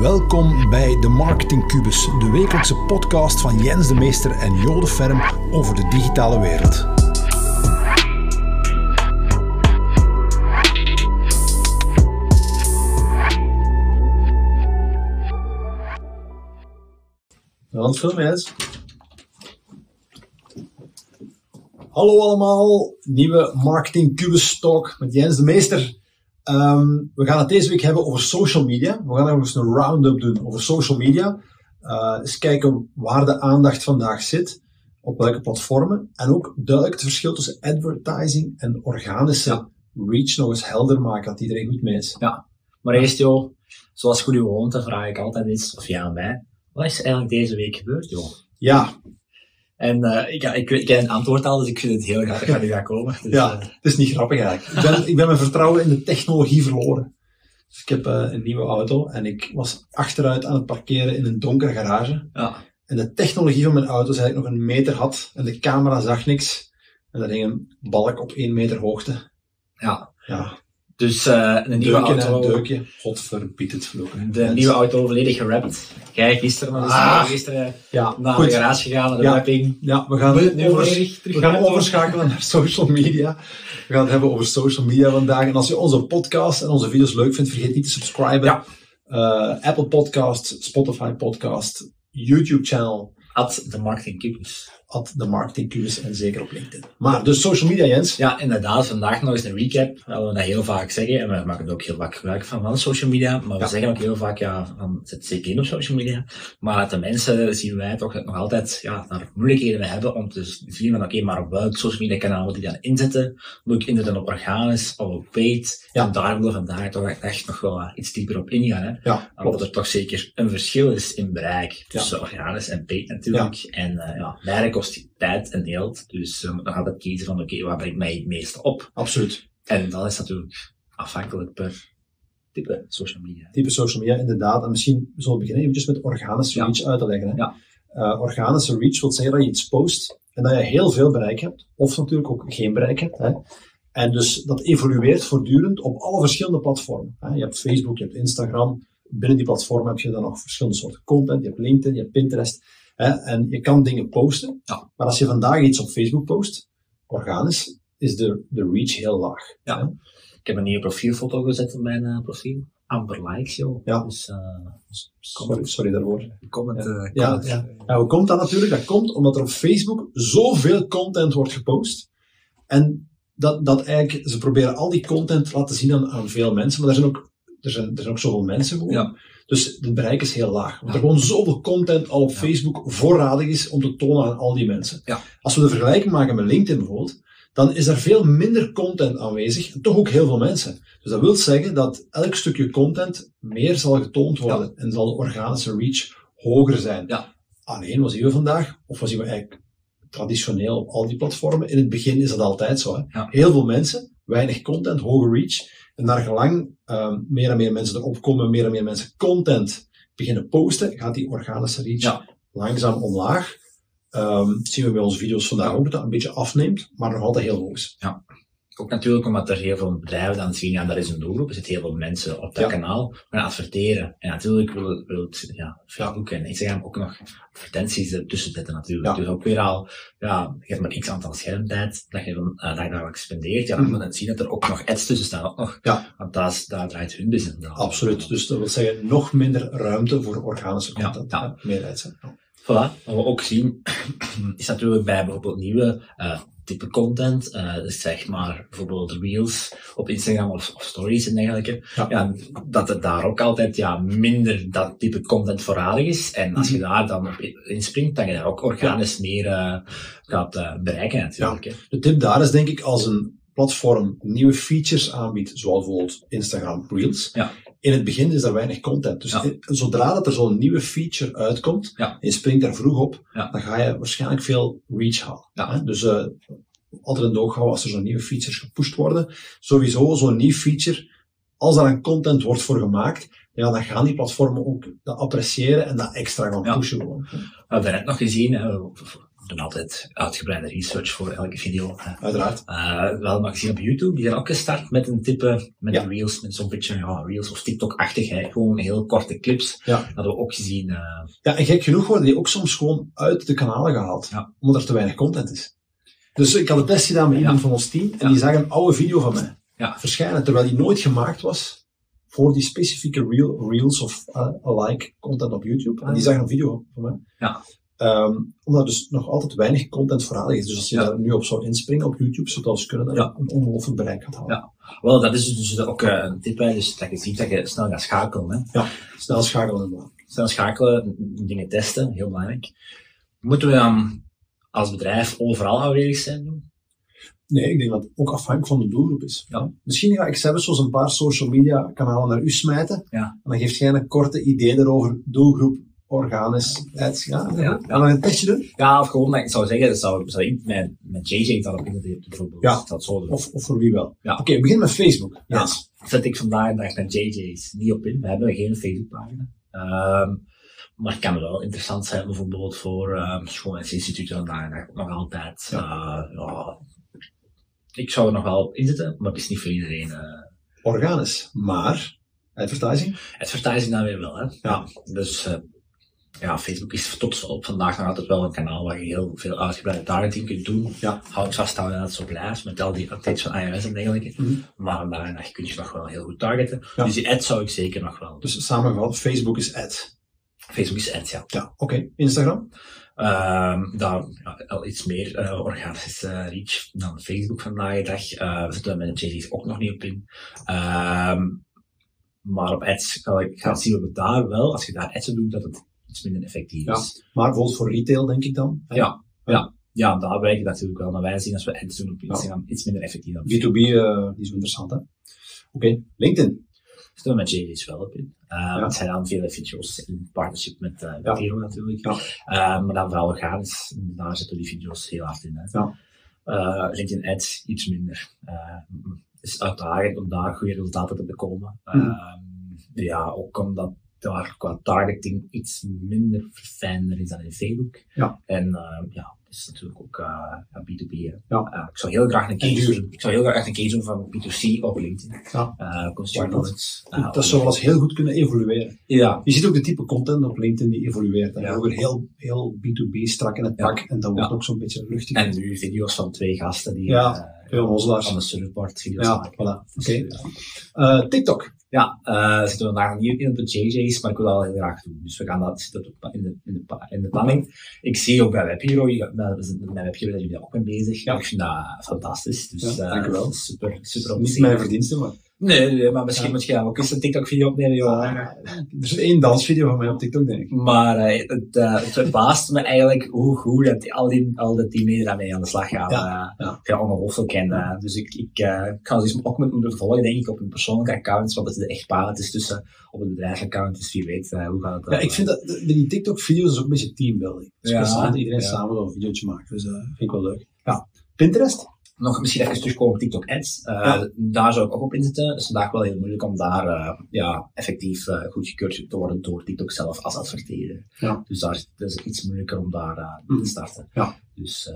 Welkom bij de Marketing Cubus, de wekelijkse podcast van Jens de Meester en Jode Ferm over de digitale wereld. Want film Jens. Hallo allemaal, nieuwe Marketing Cubus Talk met Jens de Meester. Ehm, we gaan het deze week hebben over social media. We gaan nog eens een round-up doen over social media. Uh, eens kijken waar de aandacht vandaag zit, op welke platformen. En ook duidelijk het verschil tussen advertising en organische reach nog eens helder maken, dat iedereen goed mee is. Ja, maar eerst joh, zoals goed gewoonte vraag ik altijd eens, of ja aan mij, wat is eigenlijk deze week gebeurd joh? Ja, En uh, ik, ik, ik ken een antwoord al, dus ik vind het heel grappig dat die gaat komen. Dus, ja, eh, het is niet grappig eigenlijk. Ik ben, ik ben mijn vertrouwen in de technologie verloren. Dus ik heb uh, een nieuwe auto en ik was achteruit aan het parkeren in een donkere garage. ja. En de technologie van mijn auto zei dat ik nog een meter had en de camera zag niks. En daar hing een balk op één meter hoogte. ja. Ja, Dus uh, een nieuwe deukje auto. en deukje. God verbied het vloeken. De nieuwe auto volledig gerapt. Jij gisteren eens Ah. gisteren Ja, naar goed. de garage gegaan, de Ja. wrapping. Ja, we gaan, Nu- overs- we gaan overschakelen naar social media. We gaan het hebben over social media vandaag. En als je onze podcast en onze video's leuk vindt, vergeet niet te subscriben. Ja. Eh, Apple Podcast, Spotify Podcast, YouTube channel, At de Marketing Cubus. At de Marketing Cubus en zeker op LinkedIn. Maar dus social media, Jens. Ja, inderdaad. Vandaag nog eens een recap. Dat we dat heel vaak zeggen. En we maken er ook heel vaak gebruik van, van social media. Maar we Ja. zeggen ook heel vaak, ja, van, zet zeker in op social media. Maar de mensen zien wij toch nog altijd, ja, daar moeilijkheden mee hebben om te zien van, oké, maar op welk social media kanaal moet ik dan inzetten? Moet ik inzetten op organisch of op paid? Ja. En daar willen we vandaag toch echt nog wel iets dieper op ingaan, hè. Ja, Omdat er toch zeker een verschil is in bereik tussen organisch en paid natuurlijk. En uh, ja, kost tijd en geld. Dus we moeten altijd kiezen van oké, waar brengt mij het meeste op? Absoluut. En dat is natuurlijk afhankelijk per type social media. Type social media, inderdaad. En misschien zullen we beginnen eventjes met organische Ja. reach uit te leggen. Hè. Ja. Eh, organische reach wil zeggen dat je iets post en dat je heel veel bereik hebt. Of natuurlijk ook geen bereik hebt. Hè. En dus dat evolueert voortdurend op alle verschillende platformen. Hè. Je hebt Facebook, je hebt Instagram. Binnen die platformen heb je dan nog verschillende soorten content. Je hebt LinkedIn, je hebt Pinterest. Hè. En je kan dingen posten. Ja. Maar als je vandaag iets op Facebook post, organisch, is de, de reach heel laag. Ja. Hè. Ik heb een nieuwe profielfoto gezet op mijn uh, profiel. Amper likes, joh. Ja. Dus, uh, Sorry, sorry daarvoor. comment, uh, Ja, comment. ja. ja, hoe komt dat natuurlijk? Dat komt omdat er op Facebook zoveel content wordt gepost. En dat, dat eigenlijk, ze proberen al die content te laten zien aan, aan veel mensen, maar er zijn ook, er zijn, er zijn ook zoveel mensen gewoon. Ja. Dus het bereik is heel laag. Want er gewoon zoveel content al op. Facebook voorradig is om te tonen aan al die mensen. Ja. Als we de vergelijking maken met LinkedIn bijvoorbeeld, dan is er veel minder content aanwezig en toch ook heel veel mensen. Dus dat wil zeggen dat elk stukje content meer zal getoond worden en zal de organische reach hoger zijn. Ja. Alleen, wat zien we vandaag? Of wat zien we eigenlijk traditioneel op al die platformen? In het begin is dat altijd zo. Hè? Ja. Heel veel mensen, weinig content, hoge reach. En naar gelang um, meer en meer mensen erop komen, meer en meer mensen content beginnen posten, gaat die organische reach Ja. langzaam omlaag. Um, zien we bij onze video's vandaag ook dat dat een beetje afneemt, maar nog altijd heel hoog is. Ook natuurlijk omdat er heel veel bedrijven dan zien, ja, daar is een doelgroep, er zitten heel veel mensen op dat Ja. kanaal gaan adverteren. En natuurlijk wil, wil het, ja, Facebook en Instagram ook nog advertenties ertussen zetten natuurlijk. Ja. Dus ook weer al, ja, je hebt maar x aantal schermtijd dat je dan uh, dagelijks spendeert. Ja, dan Mhm. moet je zien dat er ook nog ads tussen staan, ook nog. Ja. Want dat is, daar draait hun business dan. Absoluut. Dus dat wil zeggen nog minder ruimte voor organische content. ja. zijn. Ja. Voilà. Wat we ook zien, is natuurlijk bij bijvoorbeeld nieuwe uh, type content, uh, dus zeg maar bijvoorbeeld reels op Instagram of, of stories en dergelijke, Ja. ja. dat het daar ook altijd ja, minder dat type content voorradig is. En als je Mhm. daar dan op inspringt, dat je daar ook organisch meer uh, gaat uh, bereiken natuurlijk. De tip daar is denk ik als een platform nieuwe features aanbiedt, zoals bijvoorbeeld Instagram Reels. Ja. In het begin is er weinig content. Dus Ja. in- zodra dat er zo'n nieuwe feature uitkomt, Ja. en je springt daar vroeg op, Ja. dan ga je waarschijnlijk veel reach halen. Hè. Dus uh, altijd in de oog houden als er zo'n nieuwe features gepusht worden. Sowieso zo'n nieuw feature, als daar een content wordt voor gemaakt, ja, dan gaan die platformen ook dat appreciëren en dat extra gaan pushen. Gewoon. We hebben net nog gezien, hè, doen altijd uitgebreide research voor elke video. Uiteraard. Eh, wel maar gezien op YouTube, die zijn ook gestart met een type, met Ja. reels, met zo'n beetje, ja, reels of TikTok-achtig, gewoon heel korte clips. Ja. Dat hadden we ook gezien. eh, Ja, en gek genoeg worden die ook soms gewoon uit de kanalen gehaald. Ja. Omdat er te weinig content is. Dus ik had een test gedaan met iemand van ons team. En die zag een oude video van mij Ja. verschijnen. Terwijl die nooit gemaakt was voor die specifieke reel, reels of uh, alike content op YouTube. En die zag een video van mij. Ja. Ehm, omdat er dus nog altijd weinig content voorradig is. Dus als je Ja. daar nu op zou inspringen op YouTube, zou kunnen dat je Ja. een ongelooflijk bereik gaat halen. Ja. Wel, dat is dus ook eh, een tip, hè, dus dat je ziet dat je snel gaat schakelen. Hè. Snel schakelen inderdaad. Snel schakelen, dingen testen, heel belangrijk. Moeten we dan als bedrijf overal aanwezig zijn doen? Nee, ik denk dat het ook afhankelijk van de doelgroep is. Ja. Misschien ga ik zelfs zo'n een paar social media kanalen naar u smijten. Ja. En dan geeft jij een korte idee erover, doelgroep, organisch, ads. Ja, Ja, een testje doen. Ja, of gewoon, ik zou zeggen, dat zou, zou ik met, met JJ dan op internet bijvoorbeeld. Ja. Dat. Of, of voor wie wel. Ja. Oké, begin met Facebook. Ja. Yes. zet ik vandaag dag met JJ's niet op in. We hebben geen Facebookpagina. Ehm maar het kan wel interessant zijn, bijvoorbeeld voor um, vandaag dag nog altijd. Ja. ja, ik zou er nog wel op inzetten, maar het is niet voor iedereen. Uh, Organisch. Maar, advertising? Advertising dan weer wel, hè. Ja. Dus, uh, ja, Facebook is tot op vandaag nog altijd wel een kanaal waar je heel veel uitgebreide targeting kunt doen. Ja. Houd vast dat het zo blijft met al die updates van iOS en dergelijke. Mm -hmm. Maar vandaag de dag kun je nog wel heel goed targeten. Ja. Dus die ads zou ik zeker nog wel. Dus samengevat, Facebook is ad. Facebook is ads, ja. Ja, oké. Okay. Instagram? Um, daar ja, al iets meer uh, organische uh, reach dan Facebook vandaag de dag. Uh, we zitten met de JD's ook nog niet op in. Um, maar op ads ga ik gaan zien we daar wel, als je daar ads doet, dat het iets minder effectief ja. is. Maar bijvoorbeeld voor retail, denk ik dan? Ja, ja. Ja, daar werkt het natuurlijk wel. Maar wij zien als we ads doen op Instagram ja. iets minder effectief. Dan B2B uh, die is interessant, hè? Oké, okay. LinkedIn. Zitten we met JD's wel op in. Ja. Het zijn dan vele video's in partnership met uh, natuurlijk. Ja. Uh, maar dan vooral organisch, daar zitten die video's heel hard in. Hè. Ja. Uh, LinkedIn Ads iets minder. Uh, is uitdagend om daar goede resultaten te bekomen. Mm. ja, ook omdat daar qua targeting iets minder verfijnder is dan in Facebook. Ja. En uh, ja, het is natuurlijk ook uh, B2B. Hè. Ja. Uh, ik zou heel graag een case doen. Ik zou heel graag een case doen van B2C op LinkedIn. Ja. Uh, consumer. Uh, dat zou wel eens heel goed kunnen evolueren. Ja. Je ziet ook de type content op LinkedIn die evolueert. En Ja. Heel, heel B2B strak in het pak. En dat wordt ook zo'n beetje luchtig. En nu video's van twee gasten die Ja, onnozelaars. van de surfboard video's Ja, maken. voilà. Dus, Oké. TikTok. Ja, uh, zitten we vandaag niet in op de JJ's, maar ik wil dat wel heel graag doen. Dus we gaan dat, zit dat ook in de, in de, in de planning. Ik zie ook bij WebHero, met, we zijn met WebHero zijn jullie daar ook mee bezig. Ja. Ik vind dat fantastisch. Dus, Ja, dank u wel. Super, super Niet mijn verdiensten, maar Nee, nee, maar misschien Ja. moet je ook eens een TikTok-video opnemen, joh. er is één dansvideo van mij op TikTok, denk ik. Maar eh, het, uh, het verbaast me eigenlijk hoe goed dat die, al, die, al die teamleden daarmee aan de slag gaan. Ja, Uh, ja. ongelooflijk. En, dus ik, ik, ik ga ze dus ook moeten moeten volgen, denk ik, op hun persoonlijke accounts, want het is echt. Het is tussen op het bedrijfsaccount, dus wie weet hoe gaat het Ja, ik vind dat, met die TikTok-video's is ook een beetje teambuilding. Dus Ja, iedereen ja. samen wel een videootje maken. Dus dat vind ik wel leuk. Ja. Pinterest? Nog misschien even terugkomen op TikTok ads. Uh, Ja. Daar zou ik ook op inzetten. Het is vandaag wel heel moeilijk om daar uh, ja, effectief uh, goedgekeurd te worden door TikTok zelf als adverteerder. Ja. Dus daar is het iets moeilijker om daar te starten. Ja. Dus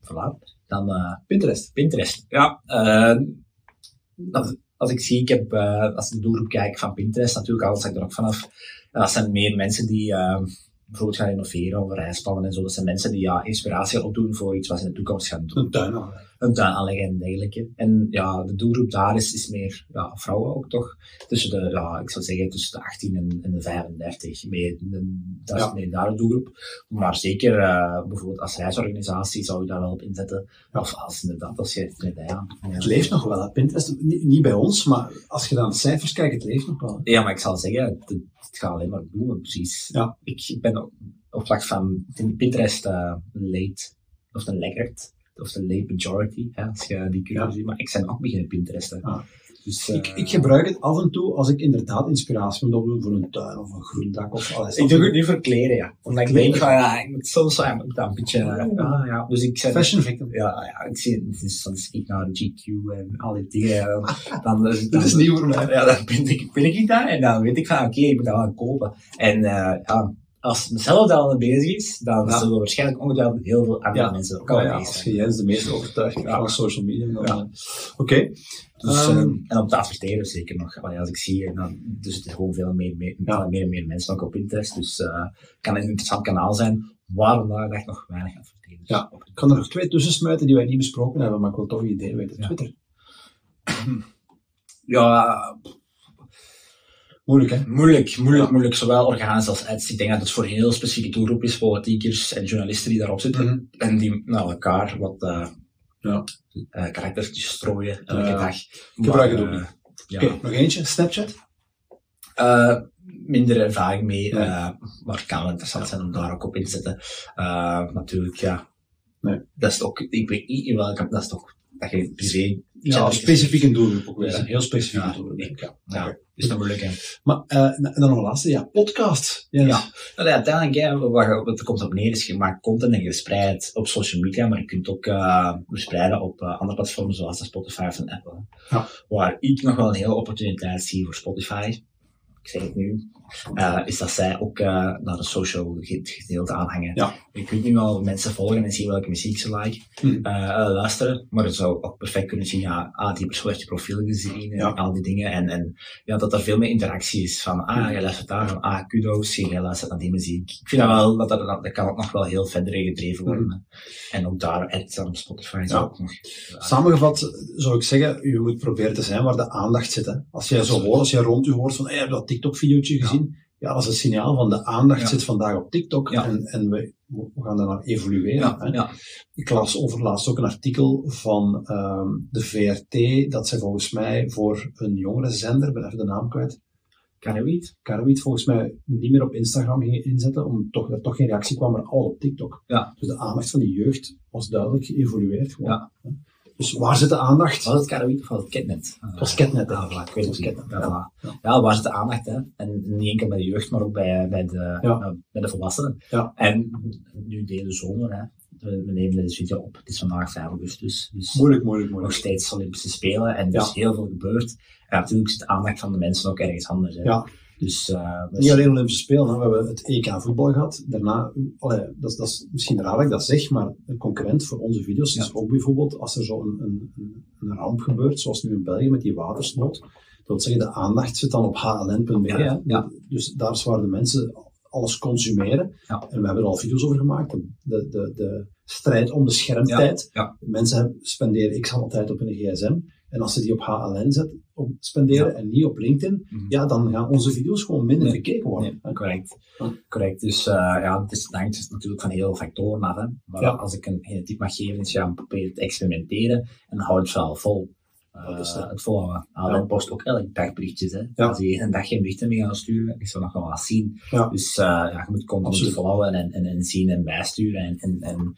voilà. Dan Pinterest. Pinterest. Ja, als, als ik zie, ik heb, als ik de doelgroep kijk van Pinterest, natuurlijk alles ik er ook vanaf. Ja, dat zijn meer mensen die bijvoorbeeld gaan innoveren over reisplannen en zo. Dat zijn mensen die ja, inspiratie opdoen voor iets wat ze in de toekomst gaan doen Een. Een aanleggen en dergelijke. En ja, de doelgroep daar is, is meer ja, vrouwen ook toch. Tussen de, ja, ik zou zeggen tussen de 18 en, en de 35. Meer, dat is meer daar de doelgroep. Maar zeker uh, bijvoorbeeld als reisorganisatie zou je daar wel op inzetten. Of als inderdaad, als je net ja, Het leeft nog wel, hè. Pinterest. Niet, niet bij ons, maar als je naar de cijfers kijkt, het leeft nog wel. hè. Ja, maar ik zal zeggen, het, het gaat alleen maar bloemen, precies. Ja. Ik, ben op, op vlak van Pinterest uh, late, of een lekkerd, of de late majority, hè, als je die curve Ja. ziet. Maar ik ben ook beginnen Pinteresten. Ah. Dus, Ik, eh, ik gebruik het af en toe als ik inderdaad inspiratie moet opdoen voor een tuin of een groendak of alles. Ik doe het nu voor kleren, ja. Omdat ik denk van, ja, ik moet soms ja, moet dat een beetje, ah, ja. Dus ik zeg, Fashion victim. ja, ja, ik zie, het is soms ik naar GQ en al die dingen, dan, dan, Dit is nieuw voor mij. ja, dan ben ik, ben ik daar en dan weet ik van, oké, ik moet dat wel kopen. En, uh, ja, als mezelf daar al mee bezig is, dan zullen er waarschijnlijk ongetwijfeld heel veel andere mensen ook al ja, bezig als zijn. je de meeste overtuigd van social media. Oké. Dus, Ehm, ehm, en op de adverteren zeker nog. Allee, als ik zie, dan, dus het is gewoon veel meer, meer, en meer mensen ook op Pinterest. Dus eh kan een interessant kanaal zijn. Waar vandaag de dag nog weinig adverteerders. Ja. Ik kan er nog twee tussen smijten die wij niet besproken hebben, maar ik wil toch je idee weten. Ja. Twitter. Ja, Moeilijk, hè? moeilijk, moeilijk, Ja. moeilijk. Zowel organisch als ads. Ik denk dat het voor een heel specifieke doelgroep is, politiekers en journalisten die daarop zitten. Mhm. En die naar elkaar wat eh Ja. eh, karaktertjes strooien elke Ja. dag. gebruik het ook eh, niet. Ja. Oké, nog eentje. Snapchat. Eh, minder ervaring mee, Nee. eh, maar het kan wel interessant zijn om daar ook op in te zetten. Eh, natuurlijk, ja. Nee. Dat is ook, ik weet niet in welke, dat is toch, dat je privé... Ja, specifiek een doelgroep ook weer. Ja. Een heel specifiek Ja. doelgroep. Ja. Ja, is dat moeilijk, hè. Maar, eh, en dan nog een laatste. Ja, podcast. Jens. Ja. Nou, ja, uiteindelijk, hè, wat er komt op neer, is je maakt content en je spreidt op social media, maar je kunt ook eh verspreiden op eh, andere platformen zoals Spotify of een Apple. Ja. Waar ik nog wel een hele opportuniteit zie voor Spotify, ik zeg het nu, eh, is dat zij ook eh, naar de social ge- gedeelte aanhangen. Ja. Ik weet nu wel mensen volgen en zien welke muziek ze like, Hmm. eh, luisteren, maar het zou ook perfect kunnen zien, ja, ah, die persoon heeft je profiel gezien en Ja. al die dingen. En, en ja, dat er veel meer interactie is van, ah, Hmm. jij luistert daar, van, ah, kudos, jij luistert naar die muziek. Ik vind dat wel, dat, dat, dat, dat kan ook nog wel heel verder gedreven worden. En ook daar, ads op Spotify Ja. ook nog. Samengevat zou ik zeggen, je moet proberen te zijn waar de aandacht zit. Hè. Als jij zo hoort, als jij rond je hoort van, hey, heb je dat TikTok-videootje gezien? Ja, dat is het signaal van de aandacht zit vandaag op TikTok en, en we, we gaan daarnaar evolueren. Hè. ja. Ik las overlaatst ook een artikel van ehm, de VRT, dat zij volgens mij voor een jongere zender, ben even de naam kwijt, niet? Karawiet volgens mij niet meer op Instagram gingen inzetten, omdat toch, er toch geen reactie kwam, maar al op TikTok. Ja. Dus de aandacht van de jeugd was duidelijk geëvolueerd. Gewoon. Ja. Dus waar zit de aandacht? Was het Karawiet of was het Ketnet? Het was Ketnet, Ja, denk ik. weet het. Ketnet, Ja, waar zit de aandacht, hè? En niet enkel bij de jeugd, maar ook bij, bij, de, Ja. bij de volwassenen. Ja. En nu deze zomer, hè? We nemen deze video op. Het is vandaag 5 augustus. Dus Moeilijk, moeilijk, nog moeilijk. steeds Olympische Spelen en dus heel veel gebeurt. En natuurlijk zit de aandacht van de mensen ook ergens anders. Hè. Ja. Dus, eh, Niet alleen Olympische Spelen, we hebben het EK voetbal gehad. Daarna, allee, dat, is- dat is misschien raar dat ik dat zeg, maar een concurrent voor onze video's is ook bijvoorbeeld als er zo een, een, een- ramp gebeurt, zoals nu in België met die watersnood. Dat wil zeggen, de aandacht zit dan op hln.be. Ja. Dus daar is waar de mensen alles consumeren. Ja. En we hebben er al video's over gemaakt. De, de, de, strijd om de schermtijd. Ja, Mensen spenderen x aantal tijd op hun gsm. En als ze die op HLN zetten, op spenderen en niet op LinkedIn, Mhm. ja, dan gaan onze video's gewoon minder Nee. gekeken worden. Nee, correct. Correct. Dus uh, ja, het, is, het hangt natuurlijk van heel veel factoren af. Hè. Maar Ja. als ik een, een tip mag geven, is ja, probeer te experimenteren en houd het vooral vol. Uh, Dat is het. het volhouden. Alan Ja. post ook elke dag berichtjes. Hè. Ja. Als je een dag geen berichten meer gaat sturen, is dat nog wel wat zien. Ja. Dus uh, ja, je moet continu volhouden en, en, en zien en bijsturen. En, en, en,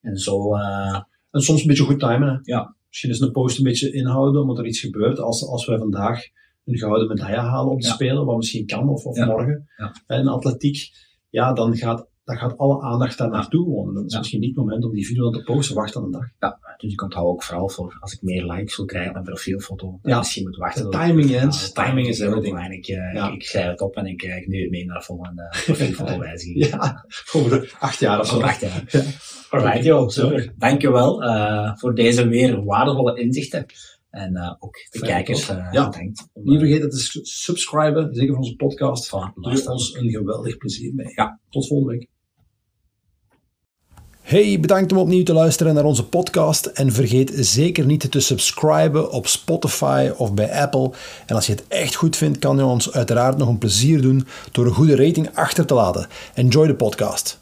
en zo, uh, En soms een beetje goed timen. Hè? Ja. Misschien is een post een beetje inhouden, omdat er iets gebeurt. Als, als wij vandaag een gouden medaille halen op de Ja. Spelen, wat misschien kan, of, of morgen, in atletiek, ja, dan gaat, dan gaat alle aandacht daar naartoe. gewoon. Dat is Ja. misschien niet het moment om die video dan te posten. Wacht dan een dag. ja, dus ik onthoud ook vooral voor als ik meer likes wil krijgen op mijn profielfoto. Ja. Misschien moet wachten. De timing, de timing is everything. belangrijk. Ik, Ja. ik schrijf het op en ik kijk nu mee naar de volgende profielfotowijziging. Ja, over acht jaar of zo. Zo wacht, ja. Ja. Alright, joh, super. Dankjewel uh, voor deze weer waardevolle inzichten. En uh, ook de Fijn, kijkers, uh, Ja. om, Niet eh, vergeten te subscriben, zeker voor onze podcast. van Doe ons een geweldig plezier mee. Ja. Tot volgende week. Hey, bedankt om opnieuw te luisteren naar onze podcast. En vergeet zeker niet te subscriben op Spotify of bij Apple. En als je het echt goed vindt, kan je ons uiteraard nog een plezier doen door een goede rating achter te laten. Enjoy de podcast.